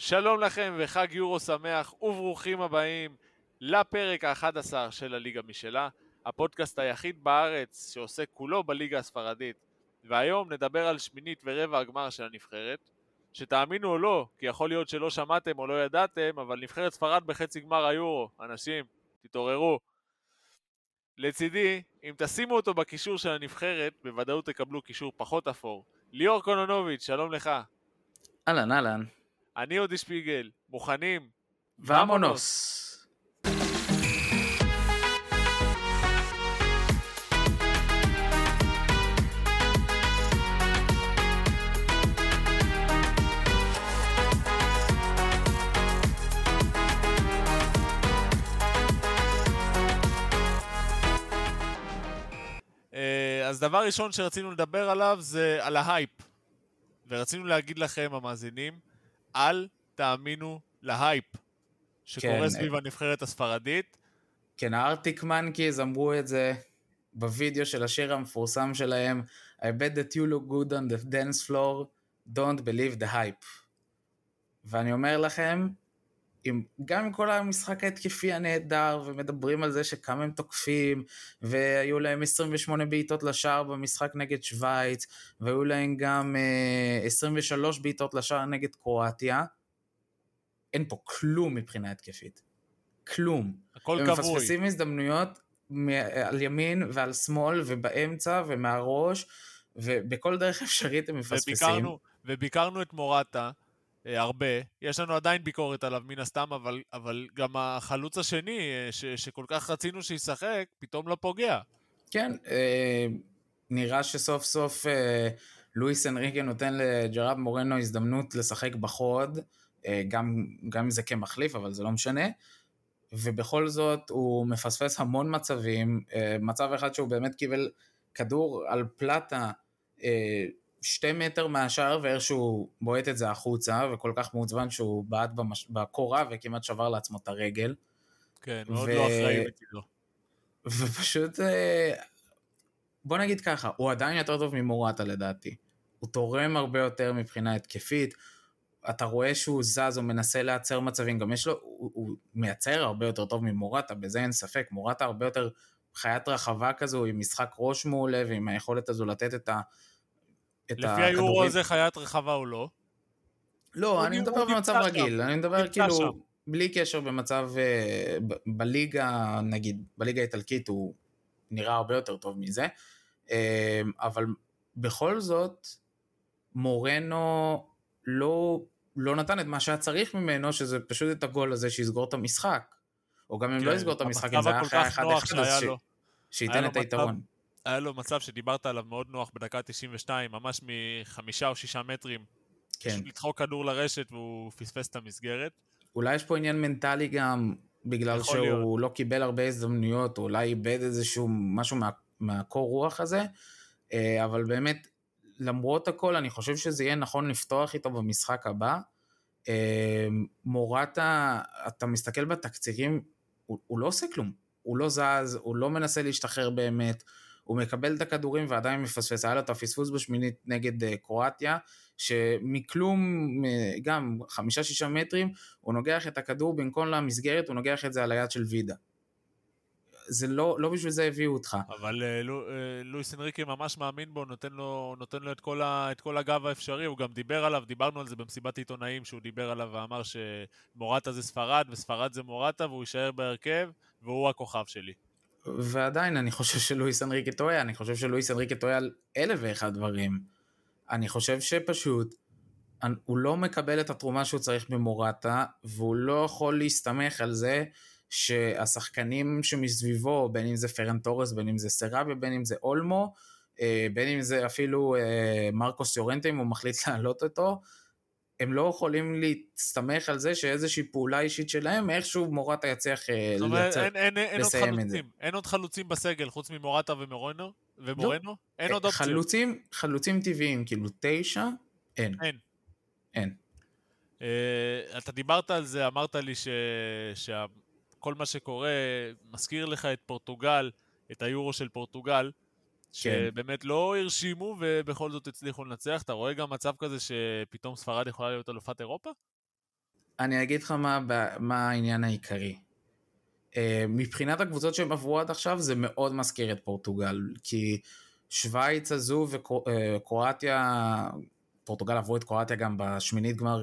שלום לכם וחג יורו שמח וברוכים הבאים לפרק ה-11 של הליגה משלה, הפודקאסט היחיד בארץ שעוסק כולו בליגה הספרדית. והיום נדבר על שמינית ורבע הגמר של הנבחרת, שתאמינו או לא, כי יכול להיות שלא שמעתם או לא ידעתם, אבל נבחרת ספרד בחצי גמר היורו. אנשים, תתעוררו. לצידי, אם תשימו אותו בקישור של הנבחרת, בוודאות תקבלו קישור פחות אפור. ליאור קונונוביץ', שלום לך. אהלן, אהלן. אני אודי שפיגל, מוכנים? ואמונוס. אה, אז דבר ראשון שרצינו לדבר עליו זה על ההייפ. ורצינו להגיד לכם, המאזינים, אל תאמינו להייפ שקורה כן. סביב הנבחרת הספרדית. כן, ה Arctic Monkeys אמרו את זה בווידאו של השיר המפורסם שלהם, I bet that you look good on the dance floor, don't believe the hype. ואני אומר לכם, עם, גם עם כל המשחק ההתקפי הנהדר, ומדברים על זה שכמה הם תוקפים, והיו להם 28 בעיטות לשער במשחק נגד שווייץ, והיו להם גם אה, 23 בעיטות לשער נגד קרואטיה, אין פה כלום מבחינה התקפית. כלום. הכל הם כבוי. מפספסים הזדמנויות על ימין ועל שמאל ובאמצע ומהראש ובכל דרך אפשרית הם מפספסים. וביקרנו, וביקרנו את מורטה הרבה. יש לנו עדיין ביקורת עליו מן הסתם, אבל, אבל גם החלוץ השני, אה, ש, שכל כך רצינו שישחק, פתאום לא פוגע. כן, אה, נראה שסוף סוף אה, לואיס אנריקה נותן לג'ראב מורנו הזדמנות לשחק בחוד, אה, גם, גם אם זה כמחליף, אבל זה לא משנה. ובכל זאת הוא מפספס המון מצבים, אה, מצב אחד שהוא באמת קיבל כדור על פלטה אה, שתי מטר מהשער ואיכשהו בועט את זה החוצה, וכל כך מעוצבן שהוא בעט במש... בקורה וכמעט שבר לעצמו את הרגל. כן, מאוד ו- לא אחראי מצידו. ופשוט, אה, בוא נגיד ככה, הוא עדיין יותר טוב ממורטה לדעתי. הוא תורם הרבה יותר מבחינה התקפית. אתה רואה שהוא זז, הוא מנסה לייצר מצבים, גם יש לו, הוא, הוא מייצר הרבה יותר טוב ממורטה, בזה אין ספק. מורטה הרבה יותר חיית רחבה כזו, עם משחק ראש מעולה, ועם היכולת הזו לתת את את לפי היורו הזה חיית רחבה הוא לא. לא, אני מדבר במצב רגיל, שם. אני מדבר כאילו, שם. בלי קשר במצב, אה, בליגה, נגיד, בליגה האיטלקית הוא נראה הרבה יותר טוב מזה, אה, אבל בכל זאת, מורנו לא, לא נתן את מה שהיה צריך ממנו, שזה פשוט את הגול הזה שיסגור את המשחק. או גם אם לא כן, יסגור את המשחק, אם זה היה אחרי כך נוח ה-1-1, אז ש-. שייתן את היתרון. היה לו מצב שדיברת עליו מאוד נוח בדקה 92, ממש מחמישה או שישה מטרים. כן. פשוט לדחוק כדור לרשת והוא פספס את המסגרת. אולי יש פה עניין מנטלי גם, בגלל שהוא להיות. לא קיבל הרבה הזדמנויות, או אולי איבד איזשהו משהו מה, מהקור רוח הזה, אה, אבל באמת, למרות הכל, אני חושב שזה יהיה נכון לפתוח איתו במשחק הבא. אה, מורטה, אתה מסתכל בתקצירים, הוא, הוא לא עושה כלום. הוא לא זז, הוא לא מנסה להשתחרר באמת, הוא מקבל את הכדורים ועדיין מפספס. היה לו את הפספוס בשמינית נגד אה, קרואטיה, שמכלום, אה, גם חמישה-שישה מטרים, הוא נוגח את הכדור במקום למסגרת, הוא נוגח את זה על היד של וידה. זה לא, לא בשביל זה הביאו אותך. אבל אה, לו- אה, לואיס אנריקי ממש מאמין בו, נותן לו, נותן לו את, כל ה, את כל הגב האפשרי, הוא גם דיבר עליו, דיברנו על זה במסיבת עיתונאים, שהוא דיבר עליו ואמר שמורטה זה ספרד, וספרד זה מורטה, והוא יישאר בהרכב, והוא הכוכב שלי. ועדיין אני חושב שלואיס אנריקה טועה, אני חושב שלואיס אנריקה טועה על אלף ואחד דברים. אני חושב שפשוט, הוא לא מקבל את התרומה שהוא צריך ממורטה, והוא לא יכול להסתמך על זה שהשחקנים שמסביבו, בין אם זה פרן תורס, בין אם זה סרביה, בין אם זה אולמו, אה, בין אם זה אפילו אה, מרקוס יורנטה, אם הוא מחליט להעלות אותו, הם לא יכולים להסתמך על זה שאיזושהי פעולה אישית שלהם, איכשהו מורטה יצליח אה, אומרת, לייצר. אין, אין, לסיים את זה. חלוצים, אין עוד חלוצים בסגל, חוץ ממורטה ומורנו, ומורנו, אין עוד אופציות. לא. חלוצים, חלוצים טבעיים, כאילו תשע, אין. אין. אין. אה, אתה דיברת על זה, אמרת לי ש... שכל מה שקורה מזכיר לך את פורטוגל, את היורו של פורטוגל, שבאמת לא הרשימו ובכל זאת הצליחו לנצח. אתה רואה גם מצב כזה שפתאום ספרד יכולה להיות אלופת אירופה? אני אגיד לך מה, מה העניין העיקרי. אה, מבחינת הקבוצות שהם עברו עד עכשיו זה מאוד מזכיר את פורטוגל, כי שווייץ הזו וקרואטיה, פורטוגל עברו את קרואטיה גם בשמינית גמר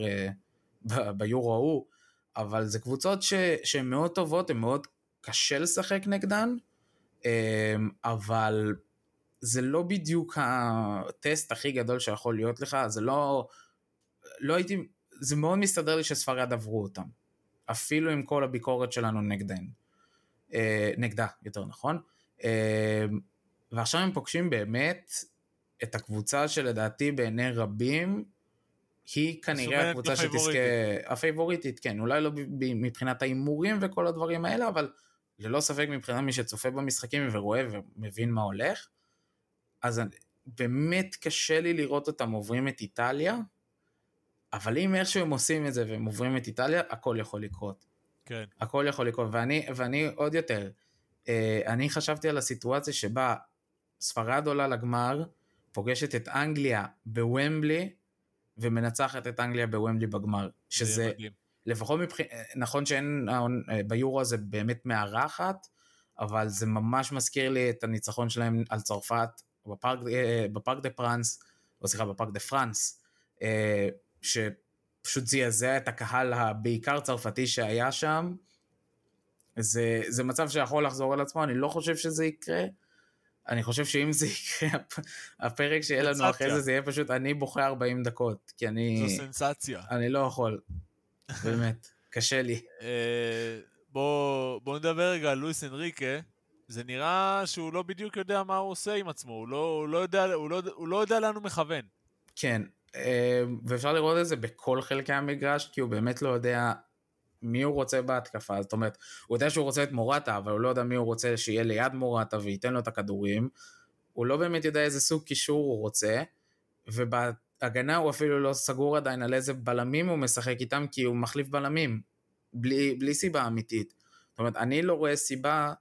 ביורו ההוא, אבל זה קבוצות שהן מאוד טובות, הן מאוד קשה לשחק נגדן, אבל זה לא בדיוק הטסט הכי גדול שיכול להיות לך, זה לא, לא הייתי, זה מאוד מסתדר לי שספרד עברו אותם, אפילו עם כל הביקורת שלנו נגדן, אה, נגדה, יותר נכון. אה, ועכשיו הם פוגשים באמת את הקבוצה שלדעתי בעיני רבים, היא כנראה הקבוצה שתזכה, הפייבוריטית, כן, אולי לא מבחינת ההימורים וכל הדברים האלה, אבל ללא ספק מבחינת מי שצופה במשחקים ורואה ומבין מה הולך, אז באמת קשה לי לראות אותם עוברים את איטליה, אבל אם איכשהו הם עושים את זה והם עוברים את איטליה, הכל יכול לקרות. כן. הכל יכול לקרות, ואני, ואני עוד יותר, אה, אני חשבתי על הסיטואציה שבה ספרד עולה לגמר, פוגשת את אנגליה בוומבלי, ומנצחת את אנגליה בוומבלי בגמר. שזה, לפחות מבחינת, נכון שאין, אה, ביורו הזה באמת מארחת, אבל זה ממש מזכיר לי את הניצחון שלהם על צרפת בפארק, אה, בפארק דה פרנס, או סליחה, בפארק דה פרנס, אה, שפשוט זעזע את הקהל הבעיקר צרפתי שהיה שם. זה, זה מצב שיכול לחזור על עצמו, אני לא חושב שזה יקרה. אני חושב שאם זה יקרה, הפרק שיהיה לנו אחרי זה, זה יהיה פשוט, אני בוכה 40 דקות, כי אני... זו סנסציה. אני לא יכול, באמת, קשה לי. אה, בוא, בוא נדבר רגע על לואיס אנריקה. זה נראה שהוא לא בדיוק יודע מה הוא עושה עם עצמו, הוא לא, הוא לא, יודע, הוא לא, הוא לא יודע לאן הוא מכוון. כן, אה, ואפשר לראות את זה בכל חלקי המגרש, כי הוא באמת לא יודע מי הוא רוצה בהתקפה, זאת אומרת, הוא יודע שהוא רוצה את מורטה, אבל הוא לא יודע מי הוא רוצה שיהיה ליד מורטה וייתן לו את הכדורים, הוא לא באמת יודע איזה סוג קישור הוא רוצה, ובהגנה הוא אפילו לא סגור עדיין על איזה בלמים הוא משחק איתם, כי הוא מחליף בלמים, בלי, בלי סיבה אמיתית. זאת אומרת, אני לא רואה סיבה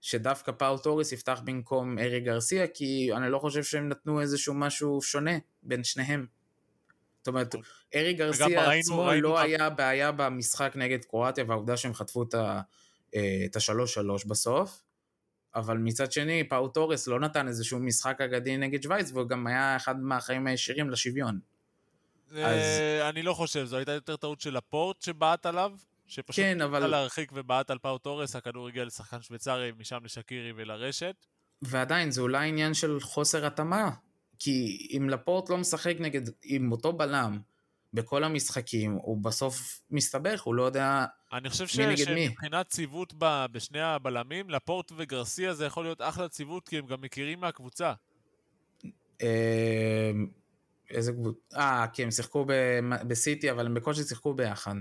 שדווקא פאו טורס יפתח במקום אריק גרסיה, כי אני לא חושב שהם נתנו איזשהו משהו שונה בין שניהם. זאת אומרת, נכון. אריק גרסיה עצמו ראינו לא היה בעיה במשחק נגד קרואטיה, והעובדה שהם חטפו את השלוש שלוש בסוף, אבל מצד שני, פאו טורס לא נתן איזשהו משחק אגדי נגד שווייץ, והוא גם היה אחד מהאחראים הישירים לשוויון. אז... אני לא חושב, זו הייתה יותר טעות של לפורט שבעט עליו, שפשוט כן, אבל... להרחיק ובעט על פאו טורס, הכדור הגיע לשחקן שוויצרי, משם לשקירי ולרשת. ועדיין, זה אולי עניין של חוסר התאמה. כי אם לפורט לא משחק נגד, עם אותו בלם בכל המשחקים, הוא בסוף מסתבך, הוא לא יודע אני חושב ש... שמבחינת ציוות ב... בשני הבלמים, לפורט וגרסיה זה יכול להיות אחלה ציוות, כי הם גם מכירים מהקבוצה. אה, איזה קבוצה? אה, כי הם שיחקו ב... בסיטי, אבל הם בקושי שיחקו ביחד.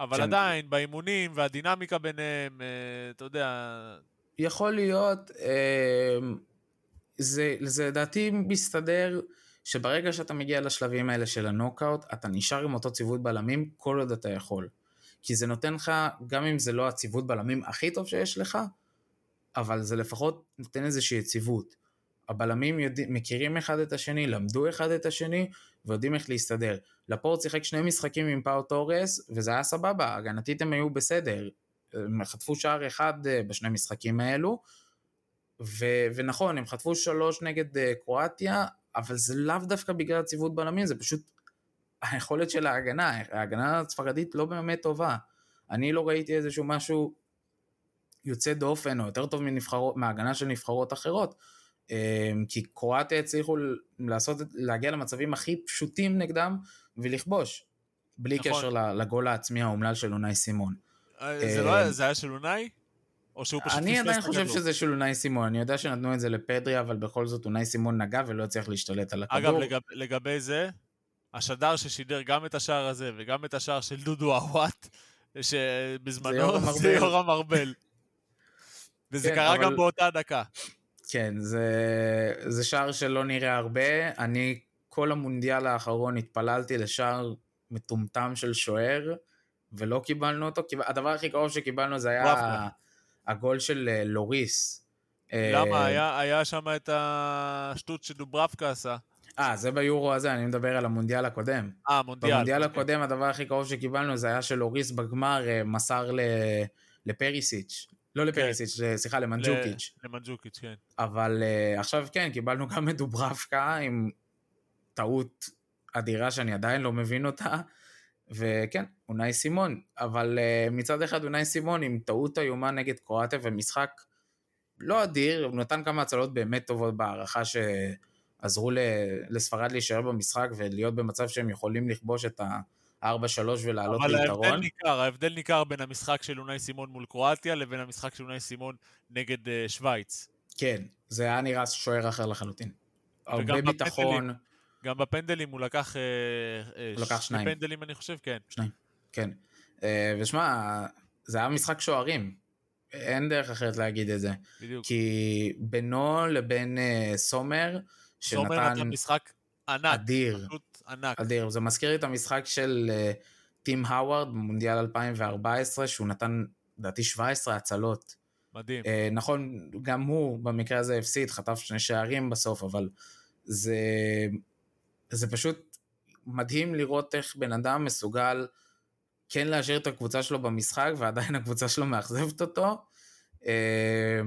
אבל שם... עדיין, באימונים והדינמיקה ביניהם, אה, אתה יודע... יכול להיות, אה, זה, זה לדעתי מסתדר שברגע שאתה מגיע לשלבים האלה של הנוקאוט, אתה נשאר עם אותו ציוות בלמים כל עוד אתה יכול. כי זה נותן לך, גם אם זה לא הציוות בלמים הכי טוב שיש לך, אבל זה לפחות נותן איזושהי יציבות. הבלמים יודע, מכירים אחד את השני, למדו אחד את השני, ויודעים איך להסתדר. לפורט שיחק שני משחקים עם פאו טורס, וזה היה סבבה, הגנתית הם היו בסדר. הם חטפו שער אחד אה, בשני משחקים האלו, ו- ונכון, הם חטפו שלוש נגד אה, קרואטיה, אבל זה לאו דווקא בגלל הציוות בלמים, זה פשוט היכולת של ההגנה, ההגנה הספרדית לא באמת טובה. אני לא ראיתי איזשהו משהו יוצא דופן, או יותר טוב מנבחרות, מההגנה של נבחרות אחרות, כי קרואטיה הצליחו לעשות, להגיע למצבים הכי פשוטים נגדם ולכבוש, בלי נכון. קשר לגול העצמי האומלל של אונאי סימון. אה, זה, לא, זה היה של אונאי? או שהוא פשוט אני עדיין חושב שזה של אונאי סימון, אני יודע שנתנו את זה לפדרי, אבל בכל זאת אונאי סימון נגע ולא הצליח להשתלט על הכדור. אגב, לגב, לגבי זה, השדר ששידר גם את השער הזה וגם את השער של דודו אהואט, שבזמנו זה יורם ארבל. וזה כן, קרה אבל... גם באותה דקה. כן, זה, זה שער שלא נראה הרבה. אני כל המונדיאל האחרון התפללתי לשער מטומטם של שוער, ולא קיבלנו אותו. הדבר הכי קרוב שקיבלנו זה היה... הגול של אה, לוריס. למה? אה, היה, היה שם את השטות שדוברבקה עשה. אה, זה ביורו הזה, אני מדבר על המונדיאל הקודם. אה, מונדיאל. במונדיאל אוקיי. הקודם הדבר הכי קרוב שקיבלנו זה היה שלוריס בגמר אה, מסר ל... לפריסיץ'. לא לפריסיץ', סליחה, למנג'וקיץ'. למנג'וקיץ', כן. אבל uh, עכשיו כן, קיבלנו גם את דוברבקה עם טעות אדירה שאני עדיין לא מבין אותה, וכן, אונאי סימון, אבל uh, מצד אחד אונאי סימון עם טעות איומה נגד קרואטיה ומשחק לא אדיר, הוא נתן כמה הצלות באמת טובות בהערכה שעזרו לספרד להישאר במשחק ולהיות במצב שהם יכולים לכבוש את ה-4-3 ולעלות אבל ההבדל ליתרון. ניכר, ההבדל ניכר בין המשחק של אונאי סימון מול קרואטיה לבין המשחק של אונאי סימון נגד אה, שווייץ. כן, זה היה נראה שוער אחר לחלוטין. הרבה בפנדלים. ביטחון. גם בפנדלים הוא לקח... אה, אה, הוא לקח שני שניים. פנדלים, אני חושב, כן. כן. אה, ושמע, זה היה משחק שוערים. אין דרך אחרת להגיד את זה. בדיוק. כי בינו לבין אה, סומר, סומר שנתן נתן משחק ענק, אדיר, פשוט ענק. אדיר. זה מזכיר לי את המשחק של אה, טים האווארד במונדיאל 2014, שהוא נתן, לדעתי, 17 הצלות. מדהים. אה, נכון, גם הוא במקרה הזה הפסיד, חטף שני שערים בסוף, אבל זה, זה פשוט מדהים לראות איך בן אדם מסוגל כן להשאיר את הקבוצה שלו במשחק, ועדיין הקבוצה שלו מאכזבת אותו. אה,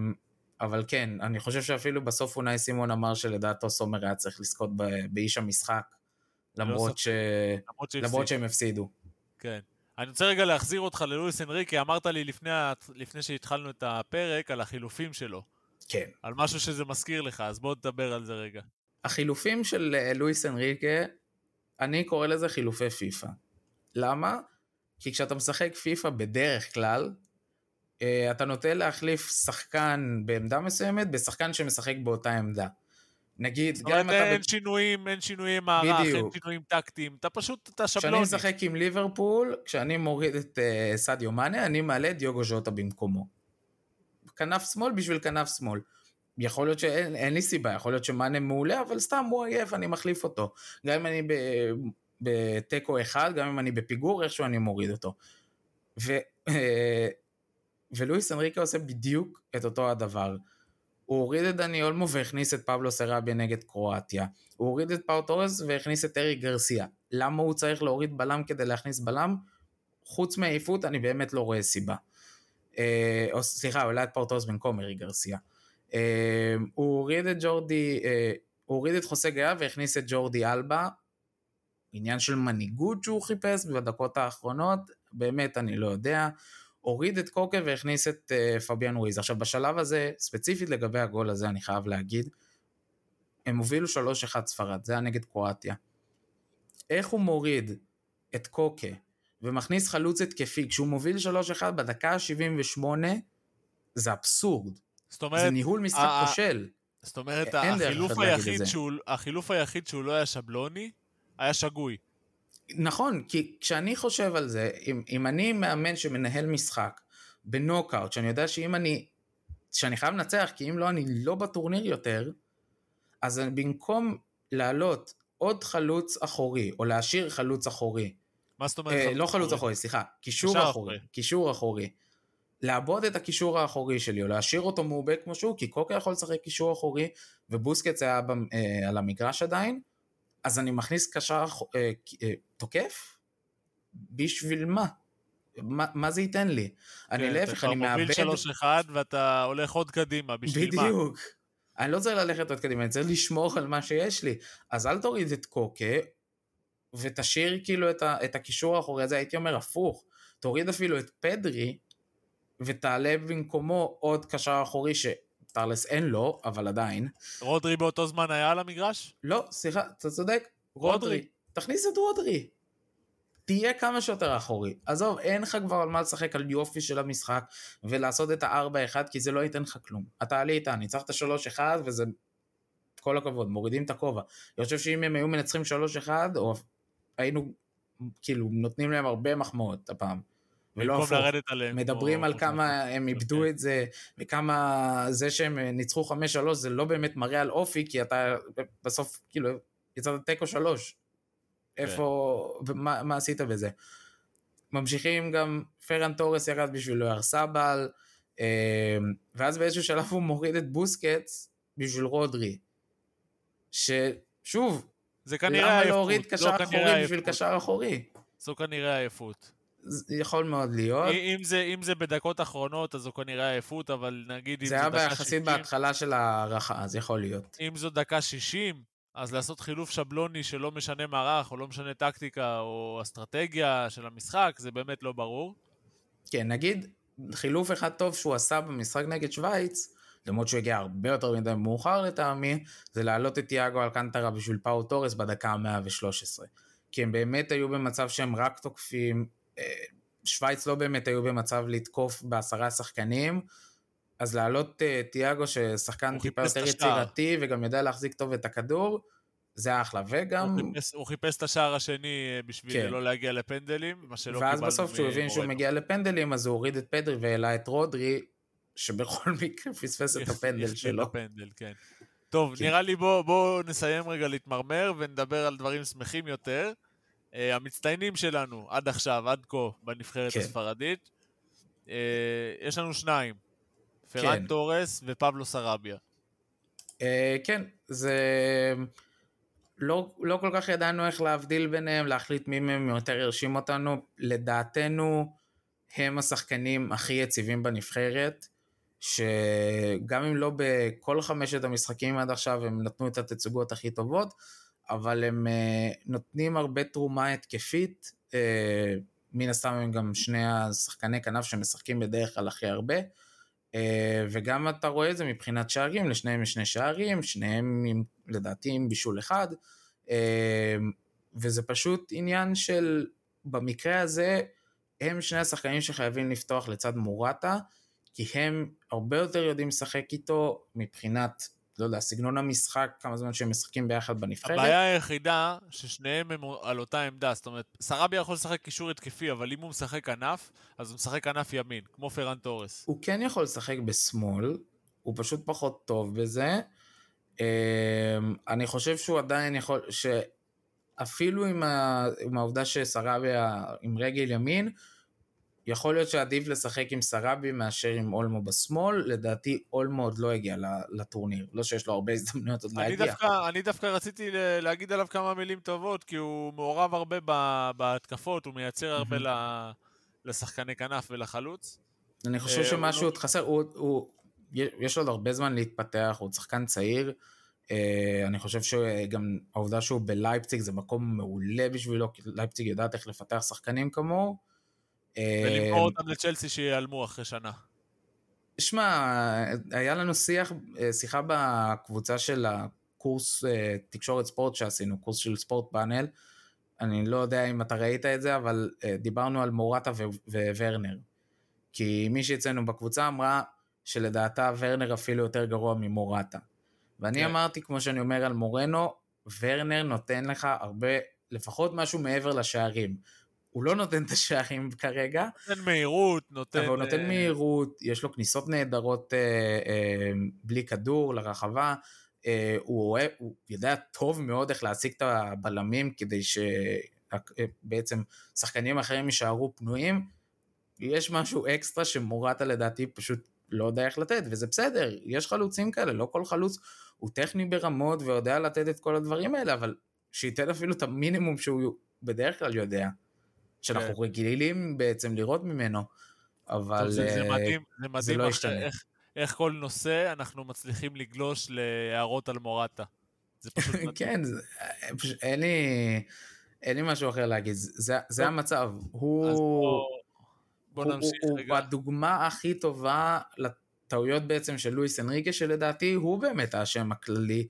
אבל כן, אני חושב שאפילו בסוף אונאי סימון אמר שלדעתו סומר היה צריך לזכות באיש המשחק, למרות, ש... למרות שהפסיד. למרות שהם הפסידו. כן. אני רוצה רגע להחזיר אותך ללואיס אנריקי, אמרת לי לפני, לפני שהתחלנו את הפרק על החילופים שלו. כן. על משהו שזה מזכיר לך, אז בוא תדבר על זה רגע. החילופים של אה, לואיס אנריקה, אני קורא לזה חילופי פיפא. למה? כי כשאתה משחק פיפא בדרך כלל, אה, אתה נוטה להחליף שחקן בעמדה מסוימת בשחקן שמשחק באותה עמדה. נגיד, גם אם אתה... אין שינויים, אין שינויי מערך, אין. שינויים טקטיים, אתה פשוט, אתה כשאני שבלוני. משחק עם ליברפול, כשאני מוריד את uh, סדיו מאנה, אני מעלה את דיוגו ז'וטה במקומו. כנף שמאל בשביל כנף שמאל. יכול להיות שאין אין לי סיבה, יכול להיות שמאנה מעולה, אבל סתם הוא עייף, אני מחליף אותו. גם אם אני בתיקו אחד, גם אם אני בפיגור, איכשהו אני מוריד אותו. ו, אה, ולואיס אנריקה עושה בדיוק את אותו הדבר. הוא הוריד את דני אולמו והכניס את פבלו סרביה נגד קרואטיה. הוא הוריד את פאו טורס והכניס את אריק גרסיה. למה הוא צריך להוריד בלם כדי להכניס בלם? חוץ מעייפות אני באמת לא רואה סיבה. אה, או סליחה, אולי את פאו טורס במקום אריק גרסיה. אה, הוא הוריד את ג'ורדי, אה, הוא הוריד את חוסה גאיה והכניס את ג'ורדי אלבה. עניין של מנהיגות שהוא חיפש בדקות האחרונות, באמת אני לא יודע. הוריד את קוקה והכניס את אה, פביאן רואיז. עכשיו בשלב הזה, ספציפית לגבי הגול הזה, אני חייב להגיד, הם הובילו 3-1 ספרד, זה היה נגד קרואטיה. איך הוא מוריד את קוקה ומכניס חלוץ התקפי כשהוא מוביל 3-1 בדקה ה-78, זה אבסורד. זאת אומרת, זה ניהול משחק כושל. זאת אומרת, החילוף היחיד. שהוא, החילוף היחיד שהוא לא היה שבלוני, היה שגוי. נכון, כי כשאני חושב על זה, אם, אם אני מאמן שמנהל משחק בנוקאוט, שאני יודע שאם אני, שאני חייב לנצח, כי אם לא, אני לא בטורניר יותר, אז במקום להעלות עוד חלוץ אחורי, או להשאיר חלוץ אחורי, מה זאת אומרת? אה, לא חלוץ אחורי, סליחה, קישור אחורי, אחורי. קישור אחורי, לעבוד את הקישור האחורי שלי, או להשאיר אותו מעובה כמו שהוא, כי קוקה יכול לשחק קישור אחורי, ובוסקץ היה במ- אה, על המגרש עדיין, אז אני מכניס קשר אה, אה, תוקף? בשביל מה? מה, מה זה ייתן לי? אני כן, להפך, אני אתה מאבד... כבר מוביל 3-1 ואתה הולך עוד קדימה, בשביל מה? בדיוק. אני לא צריך ללכת עוד קדימה, אני צריך לשמור על מה שיש לי. אז אל תוריד את קוקה, ותשאיר כאילו את, ה, את הקישור האחורי הזה, הייתי אומר הפוך. תוריד אפילו את פדרי, ותעלה במקומו עוד קשר אחורי שטרלס אין לו, אבל עדיין. רודרי באותו זמן היה על המגרש? לא, סליחה, אתה צודק, רודרי. רודרי. תכניס את רודרי. תהיה כמה שיותר אחורי. עזוב, אין לך כבר על מה לשחק על יופי של המשחק ולעשות את ה-4-1, כי זה לא ייתן לך כלום. אתה עלית, ניצחת 3-1 וזה... כל הכבוד, מורידים את הכובע. אני חושב שאם הם היו מנצחים 3-1, או היינו כאילו נותנים להם הרבה מחמאות הפעם. ולא הפוך. מדברים כמו- על כמה הם איבדו אוקיי. את זה, וכמה זה שהם ניצחו 5-3 זה לא באמת מראה על אופי, כי אתה בסוף כאילו יצאת תיקו 3. איפה, ומה מה עשית בזה? ממשיכים גם, פרן תורס ירד בשביל לואר סבל, אה, ואז באיזשהו שלב הוא מוריד את בוסקץ בשביל רודרי. ששוב, זה כנראה. למה להוריד זו קשר אחורי בשביל. קשר אחורי? זו כנראה עייפות. זה יכול מאוד להיות. אם זה, אם זה בדקות אחרונות, אז זו כנראה עייפות, אבל נגיד אם זה זו היה דקה ביחסית 60, בהתחלה של ההערכה, אז יכול להיות. אם זו דקה 60, אז לעשות חילוף שבלוני שלא משנה מערך, או לא משנה טקטיקה, או אסטרטגיה של המשחק, זה באמת לא ברור. כן, נגיד, חילוף אחד טוב שהוא עשה במשחק נגד שווייץ, למרות שהוא הגיע הרבה יותר מדי מאוחר לטעמי, זה להעלות את תיאגו אלקנטרה בשביל פאו תורס בדקה ה-113. כי הם באמת היו במצב שהם רק תוקפים, שווייץ לא באמת היו במצב לתקוף בעשרה שחקנים, אז להעלות אה, תיאגו ששחקן טיפה יותר. יצירתי וגם יודע להחזיק טוב את הכדור, זה אחלה, וגם... הוא חיפש, הוא חיפש את השער השני אה, בשביל כן. לא להגיע לפנדלים, מה שלא ואז קיבלנו בסוף כשהוא הבין שהוא. מגיע לפנדלים, אז הוא הוריד את פדרי והעלה את רודרי, שבכל מקרה פספס את הפנדל שלו. הפנדל, כן. טוב, כן. נראה לי בואו בוא נסיים רגע להתמרמר ונדבר על דברים שמחים יותר. Uh, המצטיינים שלנו עד עכשיו, עד כה, בנבחרת כן. הספרדית, uh, יש לנו שניים, כן. פרן תורס ופבלו סרביה. אה, כן, זה... לא, לא כל כך ידענו איך להבדיל ביניהם, להחליט מי מהם יותר הרשים אותנו. לדעתנו, הם השחקנים הכי יציבים בנבחרת, שגם אם לא בכל חמשת המשחקים עד עכשיו הם נתנו את התצוגות הכי טובות, אבל הם uh, נותנים הרבה תרומה התקפית. Uh, מן הסתם הם גם שני השחקני כנף שמשחקים בדרך כלל הכי הרבה. Uh, וגם אתה רואה את זה מבחינת שערים, לשניהם יש שני שערים, שניהם עם, לדעתי עם בישול אחד, וזה פשוט עניין של, במקרה הזה, הם שני השחקנים שחייבים לפתוח לצד מורטה, כי הם הרבה יותר יודעים לשחק איתו מבחינת, לא יודע, סגנון המשחק, כמה זמן שהם משחקים ביחד בנבחרת. הבעיה היחידה ששניהם הם על אותה עמדה, זאת אומרת, סרביה יכול לשחק קישור התקפי, אבל אם הוא משחק כנף, אז הוא משחק כנף ימין, כמו פרן תורס. הוא כן יכול לשחק בשמאל, הוא פשוט פחות טוב בזה. אמ, אני חושב שהוא עדיין יכול, שאפילו עם, ה... עם העובדה שסרביה עם רגל ימין, יכול להיות שעדיף לשחק עם סרבי מאשר עם אולמו בשמאל, לדעתי אולמו עוד לא הגיע לטורניר, לא שיש לו הרבה הזדמנויות עוד להגיע. דווקא, אני דווקא רציתי להגיד עליו כמה מילים טובות, כי הוא מעורב הרבה בהתקפות, הוא מייצר הרבה לשחקני כנף ולחלוץ. אני חושב אה, שמשהו עוד חסר, הוא, הוא, יש לו עוד הרבה זמן להתפתח, הוא שחקן צעיר. אה, אני חושב שגם העובדה שהוא בלייפציג זה מקום מעולה בשבילו, כי לייפציג יודעת איך לפתח שחקנים כמוהו. אה, ולמכור אותם לצ'לסי שיעלמו אחרי שנה. שמע, היה לנו שיח, אה, שיחה בקבוצה של הקורס אה, תקשורת ספורט שעשינו, קורס של ספורט פאנל. אני לא יודע אם אתה ראית את זה, אבל אה, דיברנו על מורטה וורנר. כי מישהי אצלנו בקבוצה אמרה שלדעתה ורנר אפילו יותר גרוע ממורטה. ואני כן. אמרתי, כמו שאני אומר על מורנו, ורנר נותן לך הרבה, לפחות משהו מעבר לשערים. הוא לא נותן את השערים כרגע, נותן מהירות, נותן... אבל הוא נותן אה, מהירות, יש לו כניסות נהדרות אה, אה, בלי כדור לרחבה, אה, הוא, אוהב, הוא יודע טוב מאוד איך להשיג את הבלמים כדי שבעצם שחקנים אחרים יישארו פנויים. יש משהו אקסטרה שמורטה לדעתי פשוט לא יודע איך לתת, וזה בסדר, יש חלוצים כאלה, לא כל חלוץ הוא טכני ברמות ויודע לתת את כל הדברים האלה, אבל שייתן אפילו את המינימום שהוא בדרך כלל יודע. שאנחנו כן. רגילים בעצם לראות ממנו, אבל טוב, זה, זה אה, מדהים, זה מדהים לא איך, ישתנה. איך, איך כל נושא אנחנו מצליחים לגלוש להערות על מורטה. זה פשוט מדהים. כן, זה- אה, פשוט אין לי, אין לי משהו אחר להגיד, זה, זה. המצב, הוא, בוא, בוא הוא, נמשיך הוא, הוא. הדוגמה הכי טובה לטעויות בעצם של לואיס אנריקה, שלדעתי הוא באמת האשם הכללי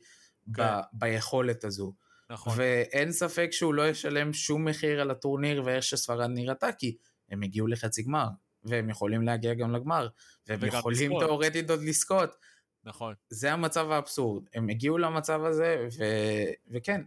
ב, כן. ביכולת הזו. נכון. ואין ספק שהוא לא ישלם שום מחיר על הטורניר ואיך שספרד נראתה, כי הם הגיעו לחצי גמר, והם יכולים להגיע גם לגמר, והם יכולים. תאורטית עוד לזכות. נכון. זה המצב האבסורד. הם הגיעו למצב הזה, ו... וכן,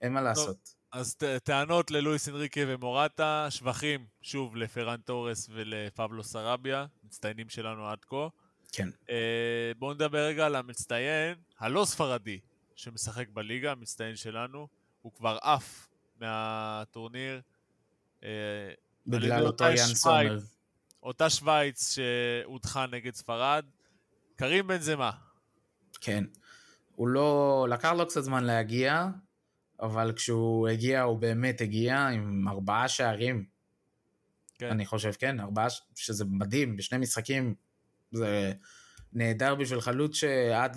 אין מה לעשות. אז ט- טענות ללואיס אנריקה ומורטה, שבחים, שוב, לפרן תורס ולפבלו סרביה, מצטיינים שלנו עד כה. כן. אה, בואו נדבר רגע על המצטיין הלא ספרדי שמשחק בליגה, המצטיין שלנו. הוא כבר עף מהטורניר. אה, בגלל אותו יאן. סומר. אותה שווייץ שהודחה נגד ספרד. קרים בנזמה. כן. הוא לא... לקח לו קצת זמן להגיע, אבל כשהוא הגיע, הוא באמת הגיע עם ארבעה שערים. כן. אני חושב, כן, ארבעה, שזה מדהים, בשני משחקים זה נהדר בשביל חלוץ שעד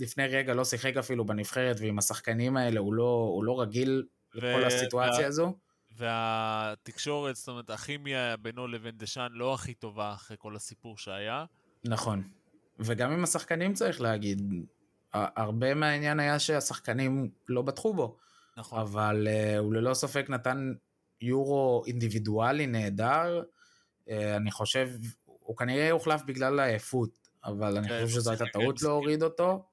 לפני רגע לא שיחק אפילו בנבחרת, ועם השחקנים האלה הוא לא, הוא לא רגיל לכל הסיטואציה וה- הזו. והתקשורת, זאת אומרת, הכימיה בינו לבין דשאן לא הכי טובה אחרי כל הסיפור שהיה. נכון. וגם עם השחקנים צריך להגיד, הרבה מהעניין היה שהשחקנים לא בטחו בו, נכון. אבל uh, הוא ללא ספק נתן יורו אינדיבידואלי נהדר. Uh, אני חושב, הוא כנראה יוחלף בגלל העייפות, אבל אני כן, חושב שזו הייתה שיחק טעות. להוריד אותו.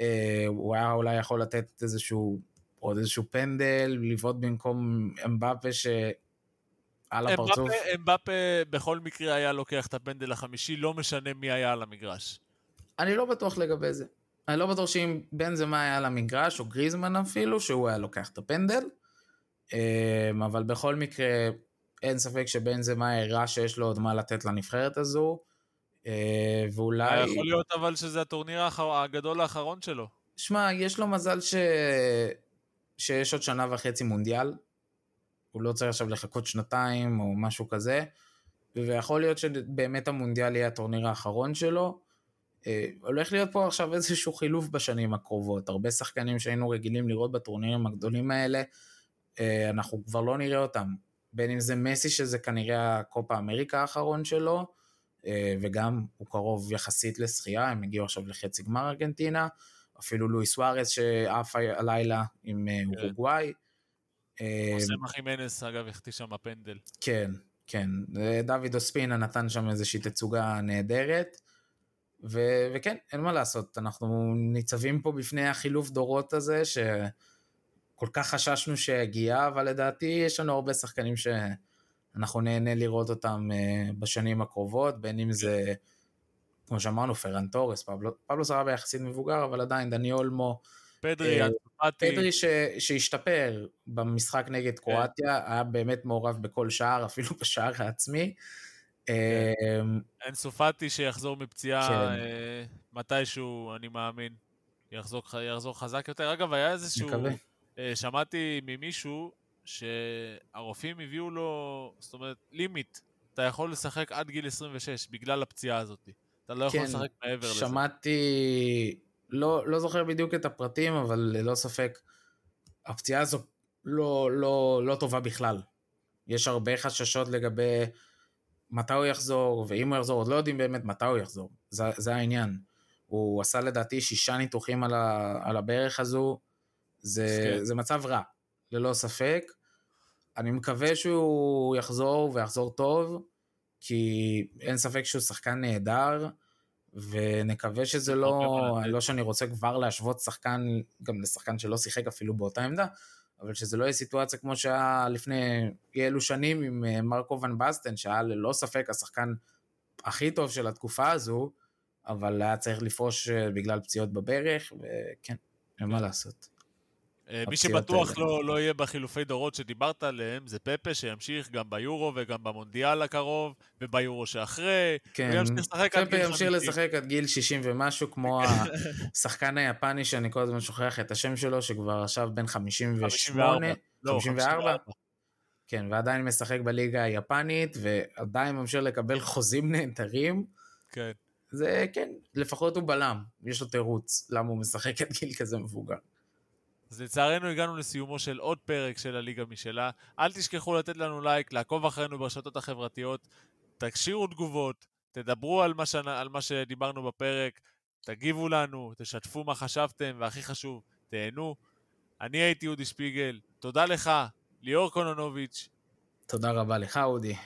Uh, הוא היה אולי יכול לתת איזשהו, עוד איזשהו פנדל, לבעוט במקום אמבפה שעל הפרצוף. אמבפה- בכל מקרה היה לוקח את הפנדל החמישי, לא משנה מי היה על המגרש. אני לא בטוח לגבי זה. אני לא בטוח שאם בן זמה היה על המגרש, או גריזמן אפילו, שהוא היה לוקח את הפנדל. אמ, אבל בכל מקרה, אין ספק שבן זמה הראה שיש לו עוד מה לתת לנבחרת הזו. אה, ואולי... היה יכול להיות אבל שזה הטורניר האחר- הגדול האחרון שלו. שמע, יש לו מזל ש... שיש עוד שנה וחצי מונדיאל. הוא לא צריך עכשיו לחכות שנתיים או משהו כזה. ויכול להיות שבאמת המונדיאל יהיה הטורניר האחרון שלו. אה, הולך להיות פה עכשיו איזשהו חילוף בשנים הקרובות. הרבה שחקנים שהיינו רגילים לראות בטורנירים הגדולים האלה, אה, אנחנו כבר לא נראה אותם. בין אם זה מסי, שזה כנראה הקופה אמריקה האחרון שלו, וגם הוא קרוב יחסית לשחייה, הם הגיעו עכשיו לחצי גמר ארגנטינה, אפילו לואיס סוארס שעף הלילה עם אה, אורוגוואי. אה, חוסם חימנס, אגב, החטיא שם פנדל. כן, כן. דוד אוספינה נתן שם איזושהי תצוגה נהדרת. ו- וכן, אין מה לעשות, אנחנו ניצבים פה בפני החילוף דורות הזה, שכל כך חששנו שיגיע, אבל לדעתי יש לנו הרבה שחקנים שאנחנו נהנה לראות אותם אה, בשנים הקרובות, בין אם זה, כמו שאמרנו, פרן תורס, פבלו, פבלו סרבה יחסית מבוגר, אבל עדיין, דני אולמו, פדרי, אה, אנצופטי, פדרי ש, שהשתפר במשחק נגד קרואטיה, היה באמת מעורב בכל שער, אפילו בשער העצמי. אה, אנסופטי שיחזור מפציעה כן. מתישהו, אני מאמין. יחזור, יחזור חזק יותר. אגב, היה איזשהו... מקווה. שמעתי ממישהו שהרופאים הביאו לו, זאת אומרת, לימיט. אתה יכול לשחק עד גיל 26 בגלל הפציעה הזאת. אתה לא יכול כן, לשחק מעבר לזה. שמעתי, לא, לא זוכר בדיוק את הפרטים, אבל ללא ספק, הפציעה הזו לא, לא, לא טובה בכלל. יש הרבה חששות לגבי מתי הוא יחזור, ואם הוא יחזור, עוד לא יודעים באמת מתי הוא יחזור. זה, זה העניין. הוא עשה לדעתי שישה ניתוחים על, ה, על הברך הזו, זה, כן. זה מצב רע, ללא ספק. אני מקווה שהוא יחזור ויחזור טוב, כי אין ספק שהוא שחקן נהדר, ונקווה שזה לא, לתת. לא שאני רוצה כבר להשוות שחקן גם לשחקן שלא שיחק אפילו באותה עמדה, אבל שזה לא יהיה סיטואציה כמו שהיה לפני אי אלו שנים עם אה, מרקו ון בסטן, שהיה ללא ספק השחקן הכי טוב של התקופה הזו, אבל היה צריך לפרוש אה, בגלל פציעות בברך, וכן, אין מה לעשות. אה, מי שבטוח האלה. לא, לא יהיה בחילופי דורות שדיברת עליהם זה פפה שימשיך גם ביורו וגם במונדיאל הקרוב וביורו שאחרי. כן, פפה ימשיך 50. לשחק עד גיל 60 ומשהו, כמו השחקן היפני שאני כל הזמן שוכח את השם שלו, שכבר עכשיו בן 58, 54. לא, 54? כן, ועדיין משחק בליגה היפנית, ועדיין ממשיך לקבל חוזים נהדרים. כן. זה כן, לפחות הוא בלם, יש לו תירוץ למה הוא משחק עד גיל כזה מבוגר. אז לצערנו הגענו לסיומו של עוד פרק של הליגה משלה. אל תשכחו לתת לנו לייק, לעקוב אחרינו ברשתות החברתיות, תקשירו תגובות, תדברו על מה, ש... על מה שדיברנו בפרק, תגיבו לנו, תשתפו מה חשבתם, והכי חשוב, תהנו. אני הייתי אודי שפיגל, תודה לך, ליאור קונונוביץ', תודה רבה לך, אודי.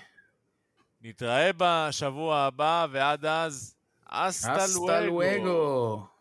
נתראה בשבוע הבא, ועד אז, אסטה. לואגו.